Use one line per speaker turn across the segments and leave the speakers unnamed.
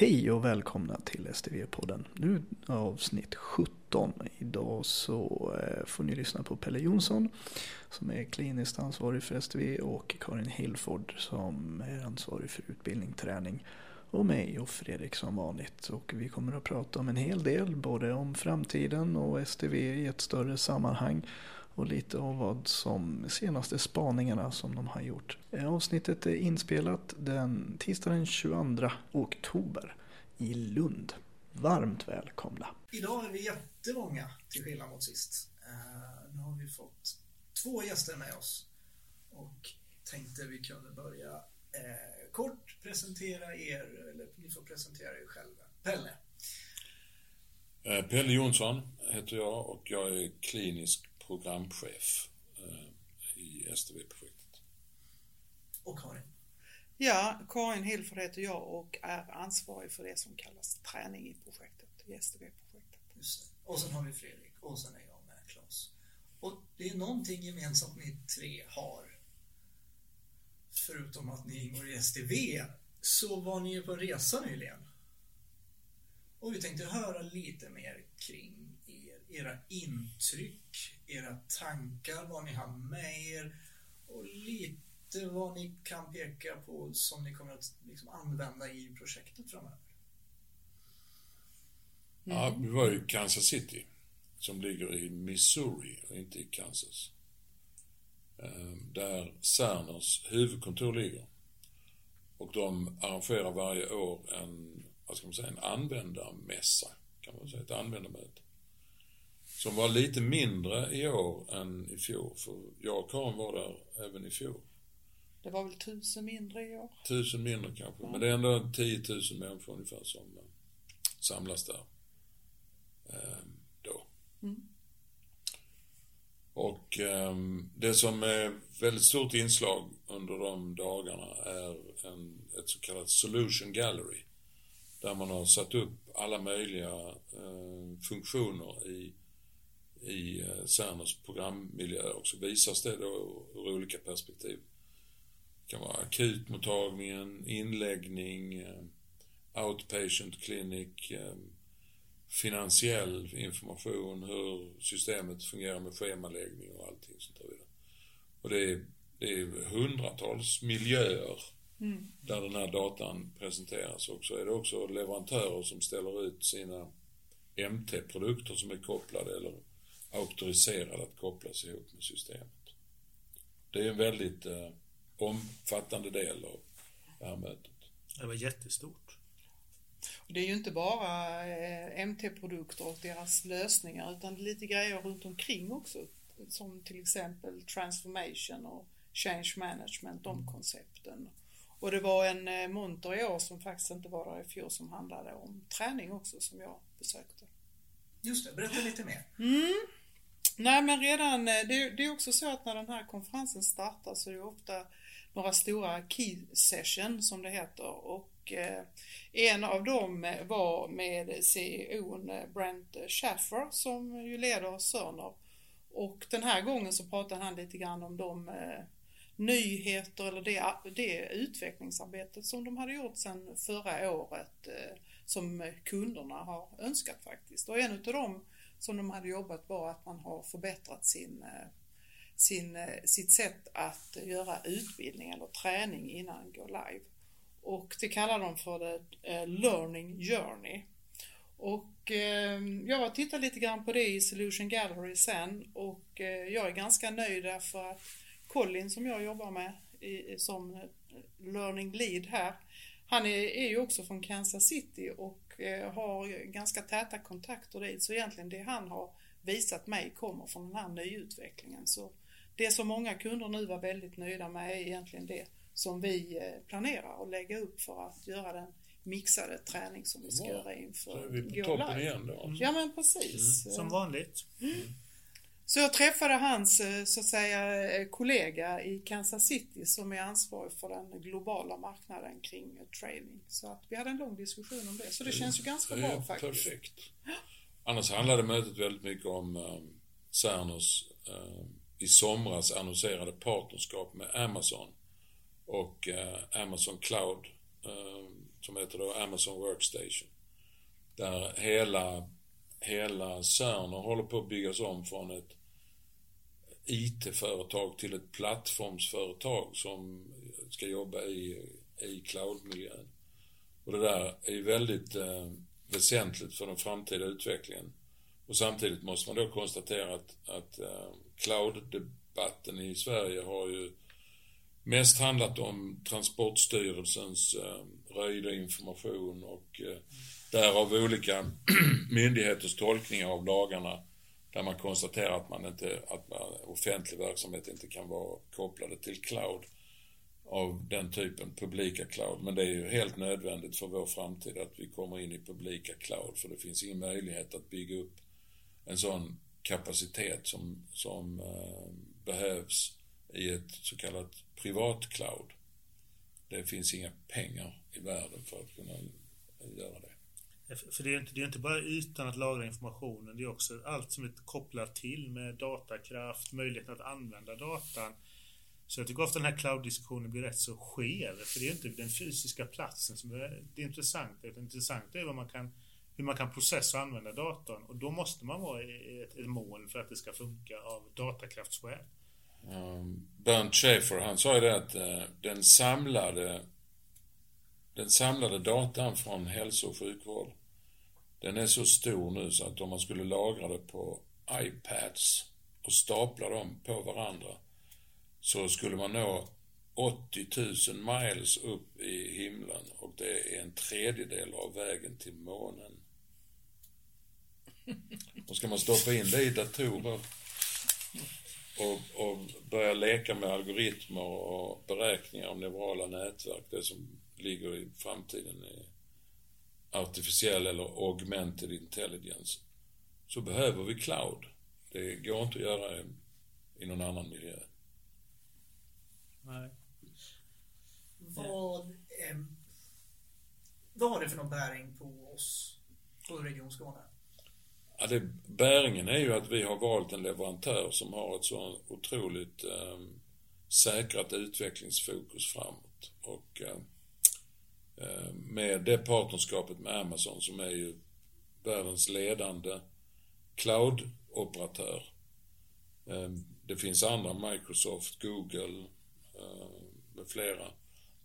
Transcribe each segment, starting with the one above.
Hej och välkomna till STV-podden. Nu avsnitt 17. Idag så eh, får ni lyssna på Pelle Jonsson som är kliniskt ansvarig för STV och Karin Hillford som är ansvarig för utbildning, träning och mig och Fredrik som vanligt. Och vi kommer att prata om en hel del, både om framtiden och STV i ett större sammanhang och lite av vad som senaste spaningarna som de har gjort. Eh, avsnittet är inspelat den tisdag den 22 oktober i Lund. Varmt välkomna!
Idag är vi jättemånga till skillnad mot sist. Uh, nu har vi fått två gäster med oss och tänkte vi kunde börja uh, kort presentera er, eller ni får presentera er själva. Pelle?
Pelle Jonsson heter jag och jag är klinisk programchef eh, i STV-projektet.
Och Karin?
Ja, Karin Hilford heter jag och är ansvarig för det som kallas träning i projektet, i STV-projektet.
Och sen har vi Fredrik och sen är jag med, Claes. Och det är någonting gemensamt ni tre har. Förutom att ni ingår i STV så var ni ju på en resa nyligen. Och vi tänkte höra lite mer kring era intryck, era tankar, vad ni har med er och lite vad ni kan peka på som ni kommer att liksom använda i projektet framöver.
Mm. Ja, vi var i Kansas City som ligger i Missouri och inte i Kansas. Ehm, där Cerners huvudkontor ligger. Och de arrangerar varje år en, vad ska man säga, en användarmässa, kan man säga, ett användarmöte. Som var lite mindre i år än i fjol. För jag och Karin var där även i fjol.
Det var väl tusen mindre i år?
Tusen mindre kanske. Mm. Men det är ändå 10 000 människor ungefär som eh, samlas där. Eh, då. Mm. Och eh, det som är väldigt stort inslag under de dagarna är en, ett så kallat solution gallery. Där man har satt upp alla möjliga eh, funktioner i i eh, Cerners programmiljö och så visas det då ur olika perspektiv. Det kan vara akutmottagningen, inläggning, eh, outpatient clinic, eh, finansiell information, hur systemet fungerar med schemaläggning och allting sånt där. Och det är, det är hundratals miljöer mm. där den här datan presenteras och så är det också leverantörer som ställer ut sina MT-produkter som är kopplade eller auktoriserad att kopplas ihop med systemet. Det är en väldigt eh, omfattande del av det här mötet.
Det var jättestort.
Det är ju inte bara eh, MT-produkter och deras lösningar utan lite grejer runt omkring också. Som till exempel transformation och change management, de koncepten. Och det var en eh, monter i år som faktiskt inte var där i fjol som handlade om träning också som jag besökte.
Just det, berätta lite mer.
Mm. Nej men redan, eh, det, det, är också så att när den här konferensen startar så är det ofta några stora key session som det heter. Och eh, en av dem eh, var med CEOn Brent Schaffer som ju leder Sörner och den här gången så pratade han lite grann om de nyheter eller det, det utvecklingsarbetet som de hade gjort sedan förra året som kunderna har önskat faktiskt. Och en utav dem som de hade jobbat på, att man har förbättrat sin, eh, sin, eh, sitt sätt att göra utbildning eller träning innan gå live. Och det kallar de för det eh, Learning Journey. Och jag har tittat lite grann på det i Solution Gallery sen och jag är ganska nöjd därför att Colin som jag jobbar med som Learning Lead här, han är, är ju också från Kansas City och har ganska täta kontakter dit så egentligen det han har visat mig kommer från den här nyutvecklingen. Så det som många kunder nu var väldigt nöjda med är egentligen det som vi eh, planerar att lägga upp för att göra den mixade träning som vi ska ja, göra inför
Så är vi på toppen igen då?
Mm. Ja men precis.
Mm. Som vanligt. Mm.
Så jag träffade hans eh, så att säga eh, kollega i Kansas City som är ansvarig för den globala marknaden kring training. Så att vi hade en lång diskussion om det. Så det, det känns ju ganska bra
är
faktiskt.
Perfekt. Annars handlade mötet väldigt mycket om um, i somras annonserade partnerskap med Amazon och uh, Amazon Cloud som heter då Amazon Workstation. Där hela, hela Cerner håller på att byggas om från ett IT-företag till ett plattformsföretag som ska jobba i, i cloudmiljön. Och det där är ju väldigt eh, väsentligt för den framtida utvecklingen. Och samtidigt måste man då konstatera att, att eh, cloud-debatten i Sverige har ju mest handlat om Transportstyrelsens eh, röjda information och eh, därav olika myndigheters tolkningar av lagarna där man konstaterar att man inte, att man, offentlig verksamhet inte kan vara kopplade till cloud av den typen, publika cloud. Men det är ju helt nödvändigt för vår framtid att vi kommer in i publika cloud för det finns ingen möjlighet att bygga upp en sån kapacitet som, som eh, behövs i ett så kallat privat cloud. Det finns inga pengar i världen för att kunna göra det.
För det är, inte, det är inte bara ytan att lagra informationen, det är också allt som är kopplat till med datakraft, möjligheten att använda datan. Så jag tycker ofta den här cloud-diskussionen blir rätt så skev, för det är inte den fysiska platsen som är det intressanta, utan det intressanta är vad man kan, hur man kan processa och använda datorn. Och då måste man vara ett, ett mål för att det ska funka av datakraftsskäl.
Um, Bernd Schaefer, han sa ju det att uh, den samlade den samlade datan från hälso och sjukvård den är så stor nu så att om man skulle lagra det på iPads och stapla dem på varandra så skulle man nå 80 000 miles upp i himlen och det är en tredjedel av vägen till månen. Och ska man stoppa in det i datorer och, och börja leka med algoritmer och beräkningar av neurala nätverk, det som ligger i framtiden i artificiell eller augmented intelligence, så behöver vi cloud. Det går inte att göra i, i någon annan miljö.
Nej.
Vad, eh, vad har det för någon bäring på oss, på Region Skåne?
Ja, det, bäringen är ju att vi har valt en leverantör som har ett så otroligt eh, säkrat utvecklingsfokus framåt. Och eh, Eh, Eh, med det partnerskapet med Amazon som är ju världens ledande cloud-operatör. Eh, det finns andra, Microsoft, Google eh, med flera.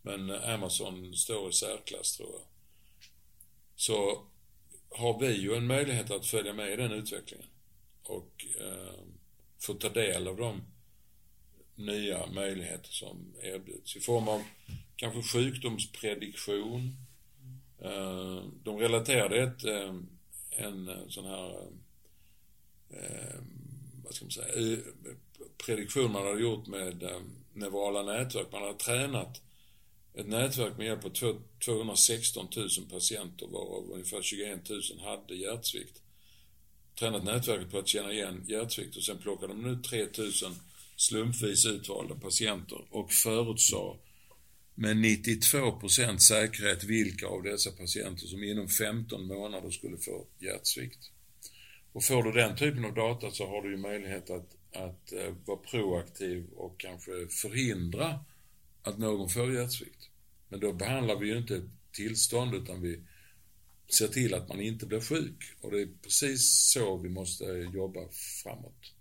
Men Amazon står i särklass tror jag. Så har vi ju en möjlighet att följa med i den utvecklingen och få ta del av de nya möjligheter som erbjuds i form av kanske sjukdomsprediktion. Eh, de relaterade ett, eh, en eh, sån här, vad ska man säga, prediktion man hade gjort med neurala nätverk. Man hade tränat ett nätverk med hjälp av 216 000 patienter varav ungefär 21 000 hade hjärtsvikt. Tränat nätverket på att känna igen hjärtsvikt och sen plockade de ut 3 000 slumpvis utvalda patienter och förutsade med 92% säkerhet vilka av dessa patienter som inom 15 månader skulle få hjärtsvikt. Och får du den typen av data så har du ju möjlighet att, att eh, vara proaktiv och kanske förhindra att någon får hjärtsvikt. Men då behandlar vi ju inte ett tillstånd utan vi ser till att man inte blir sjuk. Och det är precis så vi måste jobba framåt.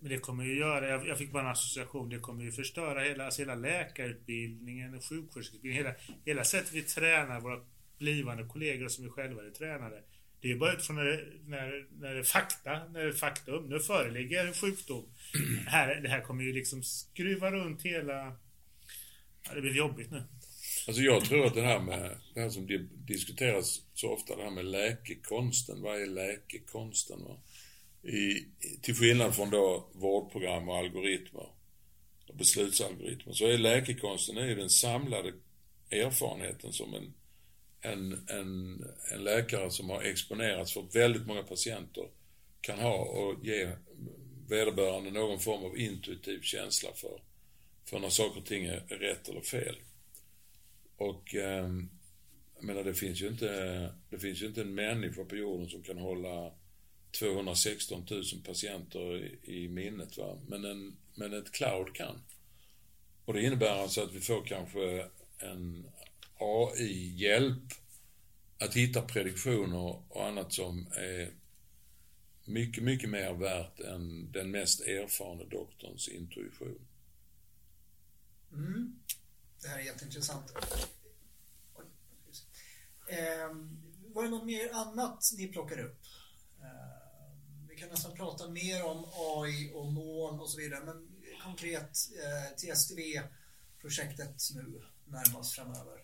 Men det kommer ju göra, jag fick bara en association, det kommer ju förstöra hela, alltså hela läkarutbildningen, sjuksköterskeutbildningen, hela, hela sättet vi tränar våra blivande kollegor som vi själva är tränade. Det är bara utifrån när det, när, när det är fakta, när det är faktum. Nu föreligger sjukdom. Här, det här kommer ju liksom skruva runt hela... Ja, det blir jobbigt nu.
Alltså jag tror att det här med, det här som diskuteras så ofta, det här med läkekonsten. Vad är läkekonsten? Va? I, till skillnad från då vårdprogram och algoritmer och beslutsalgoritmer så är läkekonsten är ju den samlade erfarenheten som en, en, en, en läkare som har exponerats för väldigt många patienter kan ha och ge vederbörande någon form av intuitiv känsla för, för när saker och ting är rätt eller fel. Och eh, jag menar, det finns ju inte, det finns ju inte en människa på jorden som kan hålla 216 000 patienter i, i minnet. Va? Men, en, men ett cloud kan. Och det innebär alltså att vi får kanske en AI-hjälp att hitta prediktioner och annat som är mycket, mycket mer värt än den mest erfarna doktorns intuition.
Mm. Det här är jätteintressant. Eh, var det något mer annat ni plockar upp? Eh, kan nästan prata mer om AI och moln och så vidare, men konkret eh, till STV-projektet nu närmast framöver.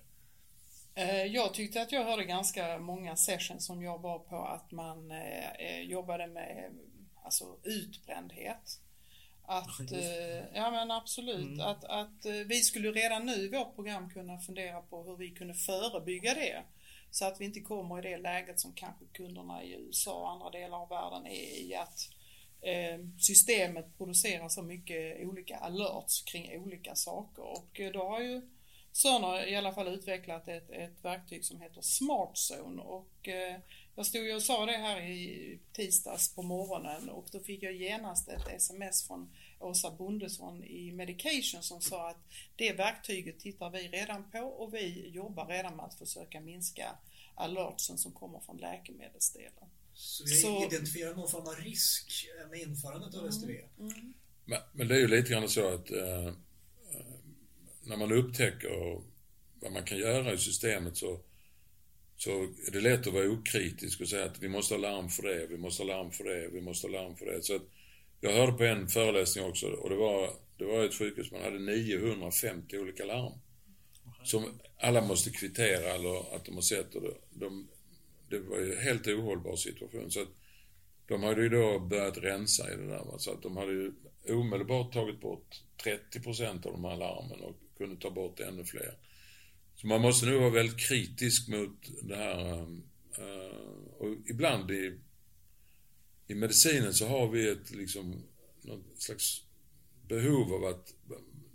Eh, jag tyckte att jag hörde ganska många sessions som jag var på att man eh, eh jobbade med alltså utbrändhet. Att, eh, ja men absolut, mm. att, att eh, vi skulle redan nu i vårt program kunna fundera på hur vi kunde förebygga det. Så att vi inte kommer i det läget som kanske kunderna i USA och andra delar av världen är i att eh, systemet producerar så mycket olika alerts kring olika saker och eh, då har ju Sörner i alla fall utvecklat ett, ett verktyg som heter Smartzone. Och eh, jag stod ju och sa det här i tisdags på morgonen och då fick jag genast ett sms från Åsa Bondesson i Medication som sa att det verktyget tittar vi redan på och vi jobbar redan med att försöka minska alertsen som kommer från läkemedelsdelen.
Så vi så... identifierar någon form av risk med införandet av STV? Mm. Mm.
Men, men, det är ju lite grann så att eh, när man upptäcker vad man kan göra i systemet så, så är det lätt att vara okritisk och säga att vi måste ha larm för det, vi måste ha larm för det, vi måste ha larm för det. Så att jag hörde på en föreläsning också och det var, det var ett sjukhus, man hade 950 olika larm. Som alla måste kvittera eller att de har sett och de, det var ju en helt ohållbar situation. Så att de hade ju då börjat rensa i det där. Så att de hade ju omedelbart tagit bort 30 procent av de här larmen och kunde ta bort ännu fler. Så man måste nog vara väldigt kritisk mot det här. Eh, och ibland i, i medicinen så har vi ett liksom, något slags behov av att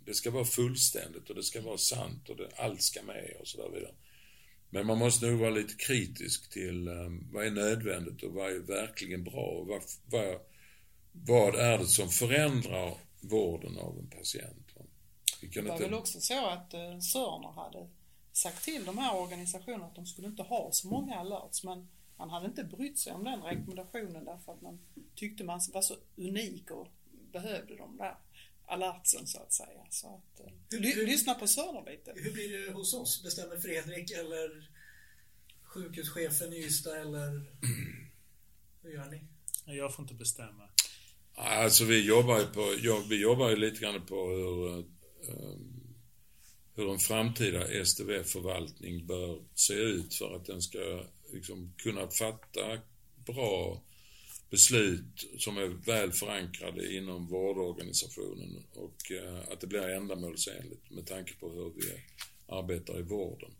det ska vara fullständigt och det ska vara sant och det, allt ska med och så där vidare. Men man måste nog vara lite kritisk till um, vad är nödvändigt och vad är verkligen bra och vad, vad, vad är det som förändrar vården av en patient.
Det var inte... väl också så att eh, Sörner hade sagt till de här organisationerna att de skulle inte ha så många alerts men man hade inte brytt sig om den rekommendationen därför att man tyckte man var så unik och behövde de där alertsen så att säga. Så att, eh, hur, ly lyssna på Sörner
Hur blir det hos oss? Bestämmer Fredrik eller sjukhuschefen i Ystad eller hur gör ni?
Jag får inte bestämma.
Alltså vi jobbar ju på, vi jobbar ju lite grann på hur eh, Eh, hur en framtida STV-förvaltning bör se ut för att den ska liksom kunna fatta bra beslut som är väl förankrade inom vårdorganisationen och eh, att det blir ändamålsenligt med tanke på hur vi arbetar i vården.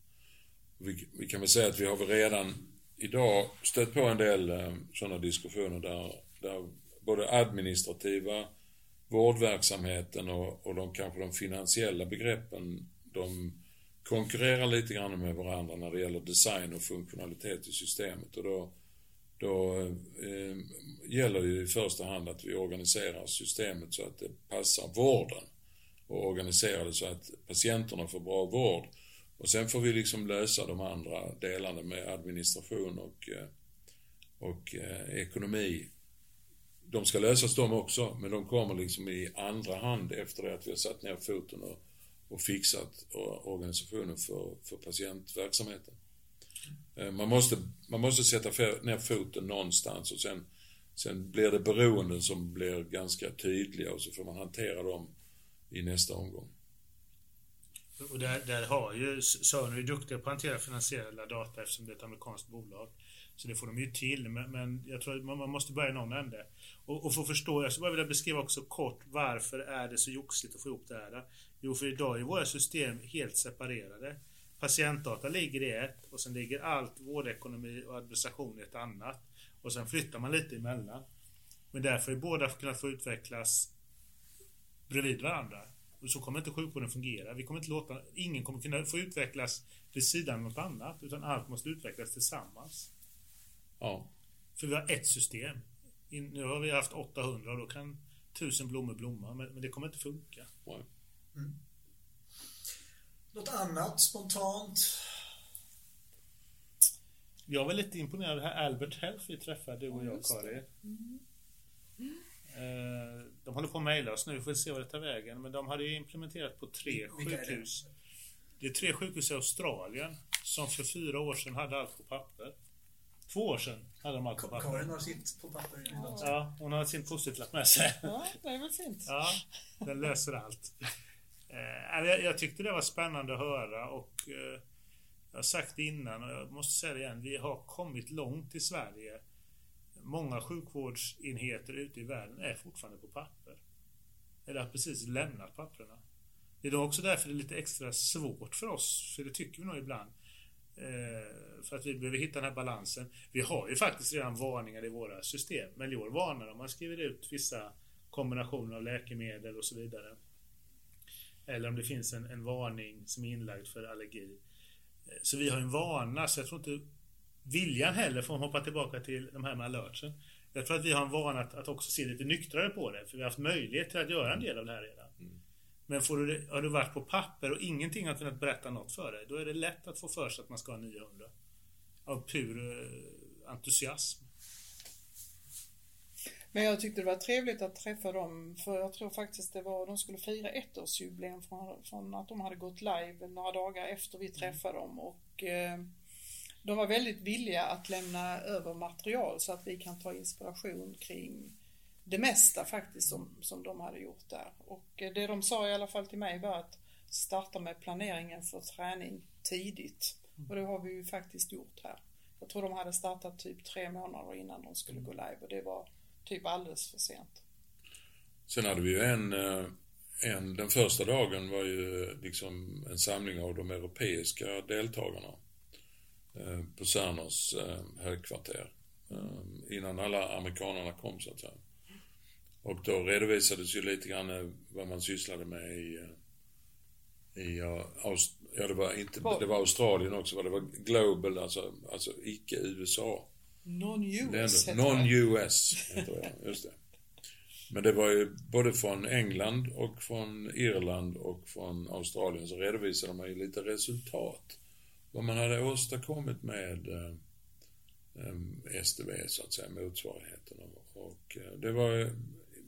Vi, vi kan väl säga att vi har väl redan idag stött på en del eh, sådana diskussioner där, där både administrativa vårdverksamheten och, och de kanske de finansiella begreppen, de konkurrerar lite grann med varandra när det gäller design och funktionalitet i systemet. Och då, då eh, gäller det i första hand att vi organiserar systemet så att det passar vården och organiserar det så att patienterna får bra vård. Och sen får vi liksom lösa de andra delarna med administration och, eh, och eh, ekonomi de ska lösas de också, men de kommer liksom i andra hand efter det att vi har satt ner foten och, och fixat organisationen för, för patientverksamheten. Eh, man måste, man måste sätta ner foten någonstans och sen, sen blir det beroenden som blir ganska tydliga och så får man hantera dem i nästa omgång.
Och där, där har ju Sörner är duktiga på att hantera finansiella data eftersom det är ett amerikanskt bolag. Så det får de ju till, men, men jag tror att man måste börja i någon ände. Och, och för att förstå, jag skulle bara vilja beskriva också kort varför är det så joxigt att få ihop det här? Jo, för idag är våra system helt separerade. Patientdata ligger i ett och sen ligger allt vårdekonomi och administration i ett annat. Och sen flyttar man lite emellan. Men därför är båda kunnat få utvecklas bredvid varandra. Och så kommer inte sjukvården fungera. Vi kommer inte låta, ingen kommer kunna få utvecklas vid sidan av något annat, utan allt måste utvecklas tillsammans.
Ja.
För vi har ett system. Nu har vi haft 800 och då kan tusen blommor blomma, men, det kommer inte funka. Mm.
Något annat spontant?
Jag var lite imponerad av det här Albert Health vi träffade, du och jag, Kari. Eh, De håller på att mejla oss nu, vi får se vad det tar vägen. Men de hade ju implementerat på tre
Vilka är det?
sjukhus. Det är tre sjukhus i Australien som för fyra år sedan hade allt på papper. Två år sedan hade de allt på papper.
Karin har sitt på papper.
Ja, hon har sin post-it-lapp med sig.
Ja, det är väl fint.
Ja, den löser allt. Eh, jag, jag tyckte det var spännande att höra och eh, jag har sagt det innan och jag måste säga det igen. Vi har kommit långt i Sverige. Många sjukvårdsenheter ute i världen är fortfarande på papper. Eller har precis lämnat papperna. Det är då också därför det är lite extra svårt för oss, för det tycker vi nog ibland. Eh, för att vi behöver hitta den här balansen. Vi har ju faktiskt redan varningar i våra system. Men Melior varnar om man skriver ut vissa kombinationer av läkemedel och så vidare. Eller om det finns en, en varning som är inlagd för allergi. Eh, så vi har en vana, så jag tror inte viljan heller, för att hoppa tillbaka till de här med alertsen. Jag tror att vi har en vana att, att också se lite nyktrare på det, för vi har haft möjlighet till att göra en del av det här redan. Men får du, har du varit på papper och ingenting har kunnat berätta något för dig, då är det lätt att få för sig att man ska ha 900. Av pur eh, entusiasm.
Men jag tyckte det var trevligt att träffa dem för jag tror faktiskt det var, de skulle fira ettårsjubileum från, från att de hade gått live några dagar efter vi träffade dem och eh, de var väldigt villiga att lämna över material så att vi kan ta inspiration kring det mesta faktiskt som, som de hade gjort där. Och eh, det de sa i alla fall till mig var att starta med planeringen för träning tidigt. Och det har vi ju faktiskt gjort här. Jag tror de hade startat typ tre månader innan de skulle gå live och det var typ alldeles för sent.
Sen hade vi ju en, eh, en, den första dagen var ju liksom en samling av de europeiska deltagarna eh, på Cerners högkvarter. Innan alla amerikanerna kom så att säga. Och då redovisades ju lite grann eh, vad man sysslade med i, eh, i ja, Aust- ja det var inte, det var Australien också, det var Global, alltså, alltså icke-USA.
Non-US.
Non-US heter det, just det. Men det var ju både från England och från Irland och från Australien så redovisade man ju lite resultat. Vad man hade åstadkommit med eh, eh, STV så att säga, motsvarigheten. Och, eh, det var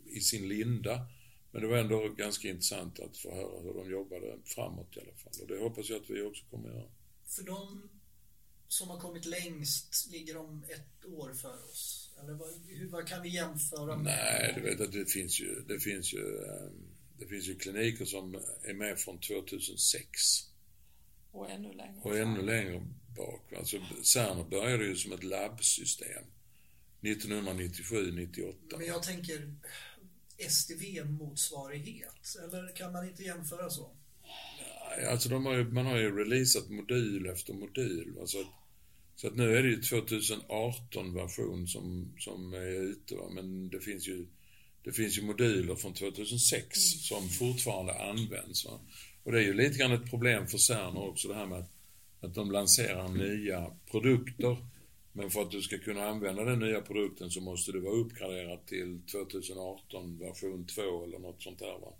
i sin linda. Men det var ändå ganska intressant att få höra hur de jobbade framåt i alla fall. Och det hoppas jag att vi också kommer att göra.
För de som har kommit längst, ligger de ett år för oss? Eller vad, hur, vad kan vi jämföra med?
Nej, du vet att det finns ju, det finns ju, ehm, det finns ju kliniker som är med från 2006
Och ännu längre.
och ännu längre bak. Alltså Cerner började ju som ett labbsystem 1997, 98.
Men jag tänker STV-motsvarighet, eller kan man inte jämföra så?
Nej, Alltså de har ju, man har ju releasat modul efter modul. Alltså, så att nu är det ju 2018-version som, som är ute. Va? Men det finns ju det finns ju moduler från 2006 som fortfarande används. Va? Och det är ju lite grann ett problem för Cerner också det här med att, att de lanserar nya produkter. Men för att du ska kunna använda den nya produkten så måste du vara uppgraderad till 2018 version 2 eller något sånt där. Va?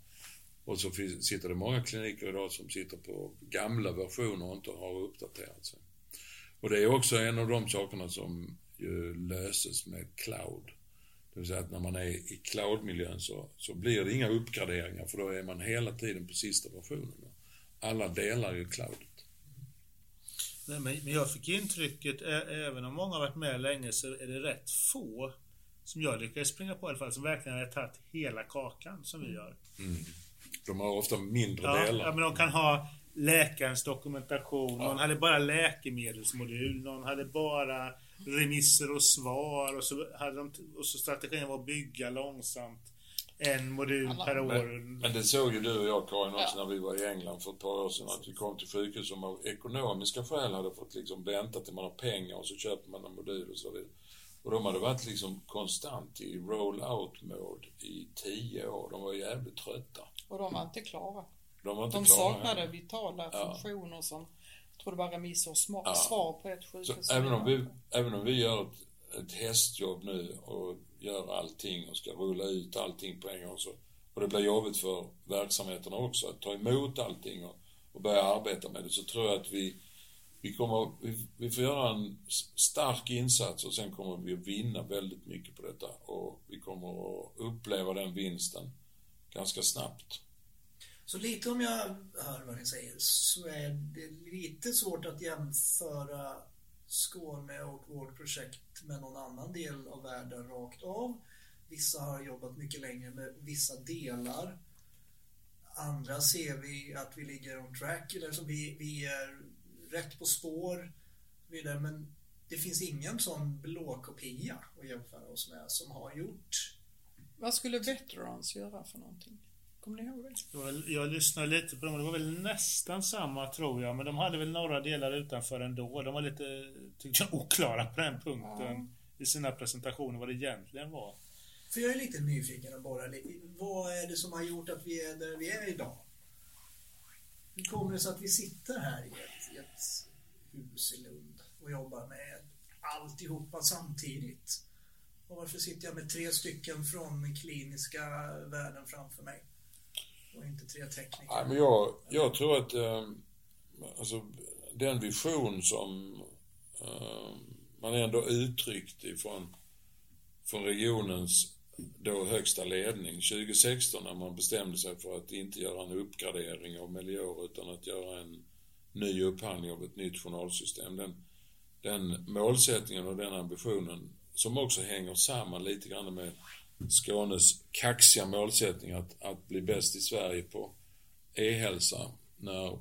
Och så finns, sitter det många kliniker idag som sitter på gamla versioner och inte har uppdaterat sig. Och det är också en av de sakerna som ju löses med cloud. Det vill säga att när man är i cloudmiljön så, så blir det inga uppgraderingar för då är man hela tiden på sista versionen. Alla delar ju cloud.
Nej, men jag fick intrycket, även om många har varit med länge, så är det rätt få som jag lyckades springa på i alla fall, som verkligen har tagit hela kakan som vi gör.
De har ofta mindre
Ja,
delar.
ja, men de kan ha läkarens dokumentation, någon hade bara läkemedelsmodul, någon hade bara remisser och svar och så, hade de, och så strategin var att bygga långsamt en modul
Alla-
per år.
Men, men det såg ju du och jag Karin också
Ja.
när vi var i England för ett par år sedan. Att vi kom till sjukhus som av ekonomiska skäl hade fått liksom vänta till man har pengar och så köper man en modul och så vidare. Och de hade varit liksom konstant i roll-out mode i tio år. De var jävligt trötta.
Och de var inte klara.
De var inte
De
klara
saknade
än.
vitala
Ja.
funktioner som, jag tror det var remisser och
Ja.
svar på ett
Så
sjukhus.
även om, vi, även om vi gör ett, ett hästjobb nu och gör allting och ska rulla ut allting på en gång. Så, och det blir jobbigt för verksamheterna också att ta emot allting och, och börja arbeta med det, så tror jag att vi, vi, kommer, vi, vi får göra en stark insats och sen kommer vi att vinna väldigt mycket på detta. Och vi kommer att uppleva den vinsten ganska snabbt.
Så lite om jag hör vad ni säger så är det lite svårt att jämföra Skåne och vårt projekt med någon annan del av världen rakt av. Vissa har jobbat mycket längre med vissa delar. Andra ser vi att vi ligger on track, eller så vi, vi är rätt på spår. Vidare. Men det finns ingen sån blåkopia att jämföra oss med som har gjort.
Vad skulle Veterans göra för någonting? Kommer ni ihåg det?
Jag lyssnade lite på dem det var väl nästan samma tror jag. Men de hade väl några delar utanför ändå. De var lite, tyckte jag, oklara på den punkten. Ja. I sina presentationer vad det egentligen var.
För jag är lite nyfiken bara. Vad är det som har gjort att vi är där vi är idag? Hur kommer det sig att vi sitter här i ett, i ett hus i Lund och jobbar med alltihopa samtidigt? Och varför sitter jag med tre stycken från kliniska världen framför mig? Och inte tre tekniker?
Nej, men jag, jag tror att eh, alltså, den vision som eh, man ändå uttryckt ifrån från regionens då högsta ledning 2016 när man bestämde sig för att inte göra en uppgradering av Melior utan att göra en ny upphandling av ett nytt journalsystem. Den, den målsättningen och den ambitionen som också hänger samman lite grann med Skånes kaxiga målsättning att, att bli bäst i Sverige på e-hälsa när,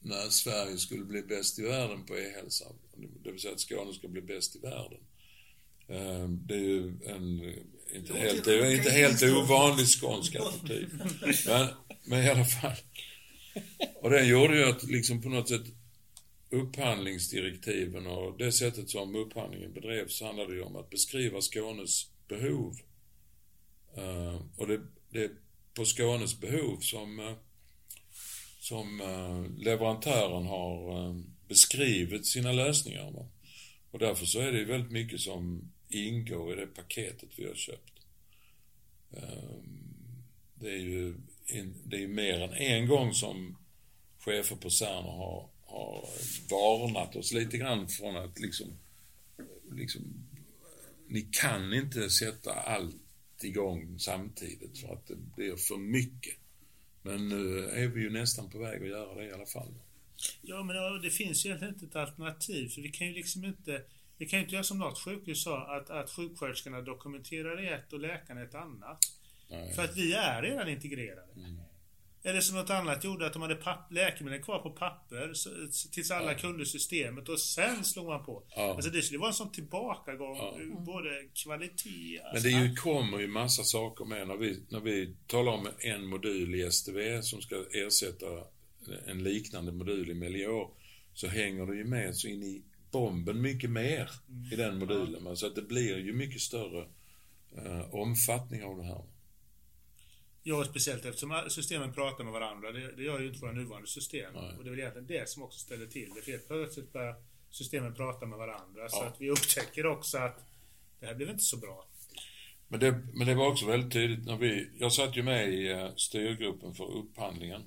när Sverige skulle bli bäst i världen på e-hälsa. Det vill säga att Skåne ska bli bäst i världen. Ehm, det är ju en inte helt, det är inte helt ovanlig skånsk attityd. Men, men i alla fall. Och den gjorde ju att liksom på något sätt upphandlingsdirektiven och det sättet som upphandlingen bedrevs handlade ju om att beskriva Skånes behov. Uh, och det, det är på Skånes behov som, uh, som uh, leverantören har beskrivit sina lösningar. Va? Och därför så är det ju väldigt mycket som ingår i det paketet vi har köpt. Ehm, det är ju det är mer än en gång som chefer på Cerner har, har varnat oss lite grann från att liksom, liksom ni kan inte sätta allt igång samtidigt för att det blir för mycket. Men nu är vi ju nästan på väg att göra det i alla fall.
Ja, men det finns ju egentligen inte ett alternativ. För vi kan ju liksom inte vi kan ju inte göra som något sjukhus sa, att, att sjuksköterskorna dokumenterar ett och läkarna ett annat. Nej. För att vi är redan integrerade. Mm. Eller som något annat gjorde, att de hade läkemedel kvar på papper så, tills alla ja. kunde systemet och sen slog man på. Ja. Alltså det skulle vara en sån tillbakagång, ja. både kvalitet...
Men det ju, kommer ju massa saker med när vi, när vi talar om en modul i STV som ska ersätta en liknande modul i Melior så hänger det ju med så in i bomben mycket mer mm. i den modulen. Så att det blir ju mycket större eh, omfattning av det här.
Ja, speciellt eftersom systemen pratar med varandra. Det, det gör ju inte våra nuvarande system. Nej. Och det är väl egentligen det som också ställer till det. För helt plötsligt börjar systemen prata med varandra. Ja. Så att vi upptäcker också att det här blev inte så bra.
Men det, men det var också väldigt tydligt när vi... Jag satt ju med i eh, styrgruppen för upphandlingen.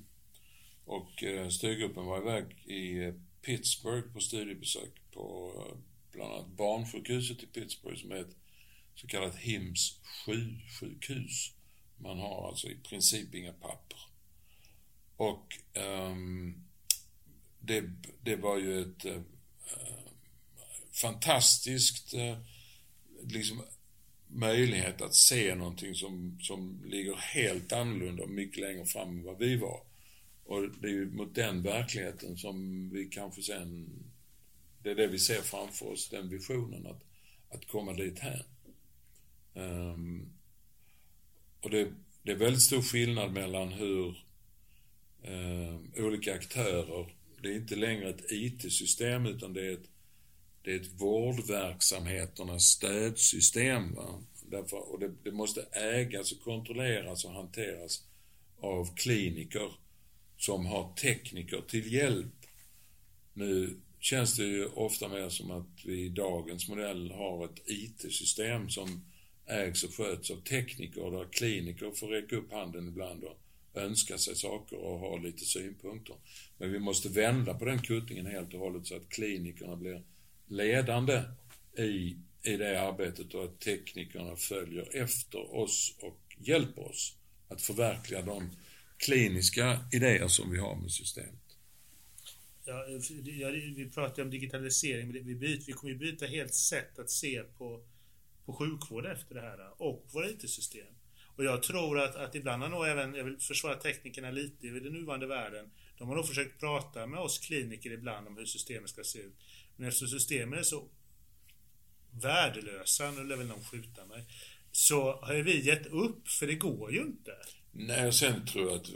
Och eh, styrgruppen var iväg i Pittsburgh på studiebesök på eh, bland annat barnsjukhuset i Pittsburgh som är ett så kallat HIMS 7-sjukhus. Man har alltså i princip inga papper. Och um, det, det var ju ett uh, fantastiskt uh, liksom möjlighet att se någonting som, som ligger helt annorlunda och mycket längre fram än vad vi var. Och det är ju mot den verkligheten som vi kanske sen, det är det vi ser framför oss, den visionen att, att komma dit här. Um, och det, det, är väldigt stor skillnad mellan hur eh, olika aktörer, det är inte längre ett IT-system utan det är ett, det är ett vårdverksamheternas stödsystem. Va? Därför, och det, det måste ägas och kontrolleras och hanteras av kliniker som har tekniker till hjälp. Nu känns det ju ofta mer som att vi i dagens modell har ett IT-system som ägs och sköts av tekniker där kliniker får räcka upp handen ibland och önska sig saker och ha lite synpunkter. Men vi måste vända på den kuttingen helt och hållet så att klinikerna blir ledande i, i det arbetet och att teknikerna följer efter oss och hjälper oss att förverkliga de kliniska idéer som vi har med systemet.
Ja, vi pratar om digitalisering, men vi, byter, vi kommer ju byta helt sätt att se på, på sjukvård efter det här och våra IT-system. Och jag tror att, att ibland har nog även, jag vill försvara teknikerna lite i den nuvarande världen, de har nog försökt prata med oss kliniker ibland om hur systemet ska se ut. Men eftersom systemen är så värdelösa, nu lär väl någon skjuta mig, så har vi gett upp, för det går ju inte.
Nej, sen tror jag att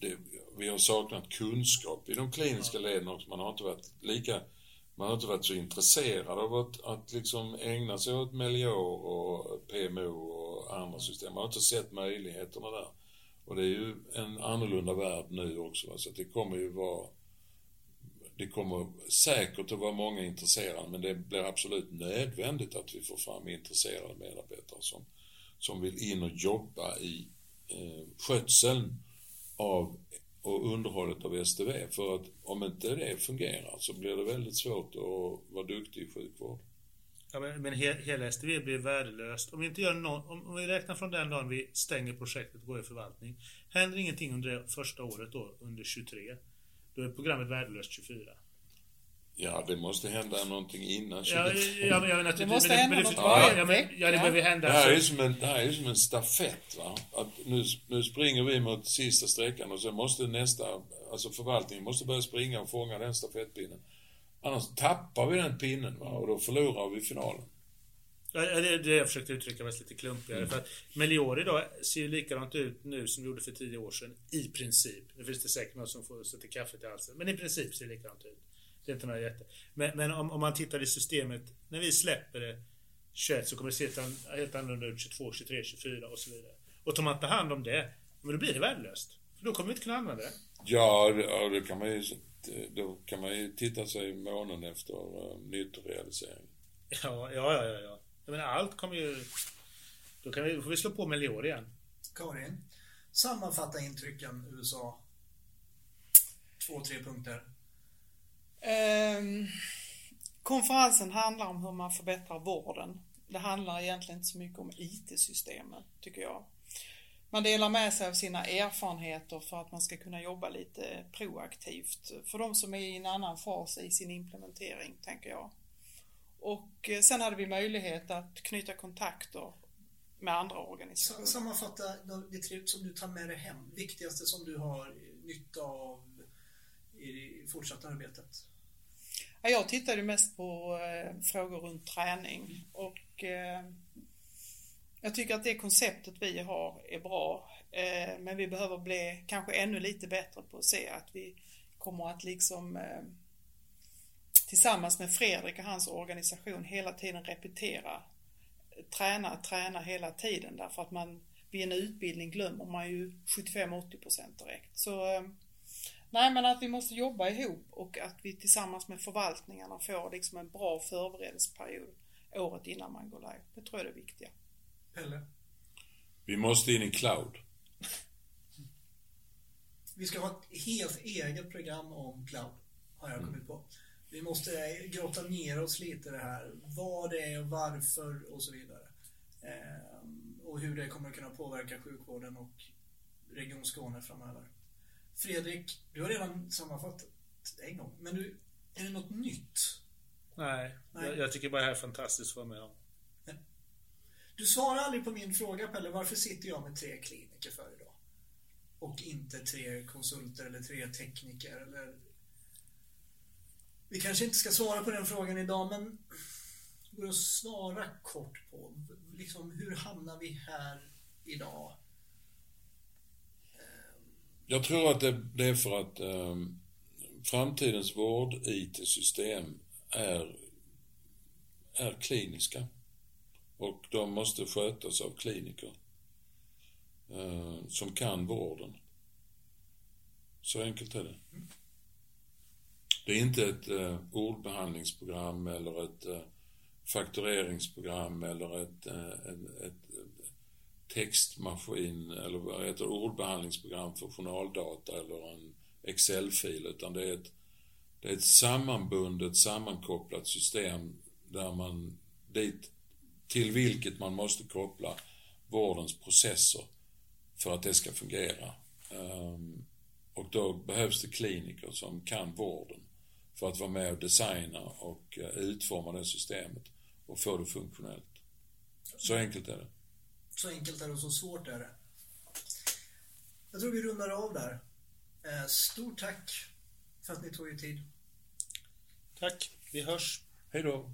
det, vi har saknat kunskap i de kliniska leden också. Man har inte varit lika man har inte varit så intresserad av att, att liksom ägna sig åt Melior och PMO och andra system. Man har inte sett möjligheterna där. Och det är ju en annorlunda värld nu också. Va? Så det kommer ju vara det kommer säkert att vara många intresserade men det blir absolut nödvändigt att vi får fram intresserade medarbetare som, som vill in och jobba i eh, skötseln av och underhållet av STV. För att om inte det fungerar så blir det väldigt svårt att vara duktig i sjukvård.
Ja, men, men he, hela STV blir värdelöst. Om vi, inte gör någon, om, om, vi räknar från den dagen vi stänger projektet och går i förvaltning. Händer ingenting under det första året då, under 23. Då är programmet värdelöst 24.
Ja, det måste hända någonting innan.
Ja, ja, men, ja,
det måste hända något varje
ja, men, ja, det behöver hända.
Det här, är som en, det här är som en stafett. Va? Att nu, nu springer vi mot sista sträckan och sen måste nästa, alltså förvaltningen måste börja springa och fånga den stafettpinnen. Annars tappar vi den pinnen va? och då förlorar vi finalen.
Ja, det det jag försökte uttrycka mig lite klumpigare. Mm. För att Melior idag ser ju likadant ut nu som det gjorde för tio år sedan. I princip. Nu finns det säkert någon som får sätta kaffet i halsen. Men i princip ser det likadant ut. Det är inte några jätte... Men, men om, om, man tittar i systemet, när vi släpper det 21 så kommer det se helt annorlunda ut 22, 23, 24 och så vidare. Och tar man inte hand om det, men då blir det värdelöst. För då kommer vi inte kunna använda det.
Ja, då kan man ju, då kan man ju titta sig i månen efter uh, nyttorealisering.
Ja, ja, ja, ja. Jag menar, allt kommer ju... Då, kan vi, då får vi slå på Melior igen.
Karin, sammanfatta intrycken USA. Två, tre punkter.
Ehm, konferensen handlar om hur man förbättrar vården. Det handlar egentligen inte så mycket om IT-systemen, tycker jag. Man delar med sig av sina erfarenheter för att man ska kunna jobba lite proaktivt för de som är i en annan fas i sin implementering, tänker jag. Och eh, sen hade vi möjlighet att knyta kontakter med andra organisationer.
Sammanfatta det tre som du tar med dig hem, viktigaste som du har nytta av i det fortsatta arbetet.
Jag tittade mest på eh, frågor runt träning och eh, jag tycker att det konceptet vi har är bra. Eh, men vi behöver bli kanske ännu lite bättre på att se att vi kommer att liksom eh, tillsammans med Fredrik och hans organisation hela tiden repetera. Träna, träna hela tiden därför att man vid en utbildning glömmer man ju 75-80% direkt. Så eh, Nej men att vi måste jobba ihop och att vi tillsammans med förvaltningarna får liksom en bra förberedelseperiod året innan man går live. Det tror jag är det viktiga.
Pelle?
Vi måste in i cloud.
Vi ska ha ett helt eget program om cloud, har jag kommit på. Vi måste grotta ner oss lite i det här. Vad det är, varför och så vidare. Ehm, och hur det kommer att kunna påverka sjukvården och Region Skåne framöver. Fredrik, du har redan sammanfattat en gång, men du, är det något nytt?
Nej, Nej. Jag, jag, tycker bara det här är fantastiskt att vara med om.
Du svarar aldrig på min fråga Pelle, varför sitter jag med tre kliniker för idag? Och inte tre konsulter eller tre tekniker eller... Vi kanske inte ska svara på den frågan idag, men går att svara kort på liksom, hur hamnar vi här idag?
Jag tror att det, det är för att um, framtidens vård-IT-system är, är kliniska. Och de måste skötas av kliniker uh, som kan vården. Så enkelt är det. Det är inte ett uh, ordbehandlingsprogram eller ett uh, faktureringsprogram eller ett, ett, ett textmaskin eller vad heter ordbehandlingsprogram för journaldata eller en Excel-fil utan det är ett, det är ett sammanbundet, sammankopplat system där man dit, till vilket man måste koppla vårdens processer för att det ska fungera. Ehm, och då behövs det kliniker som kan vården för att vara med och designa och eh, utforma det systemet och få det funktionellt. Så enkelt är det.
Så enkelt är det och så svårt är det. Jag tror vi rundar av där. Eh, stort tack för att ni tog er tid.
Tack. Vi hörs.
Hej då!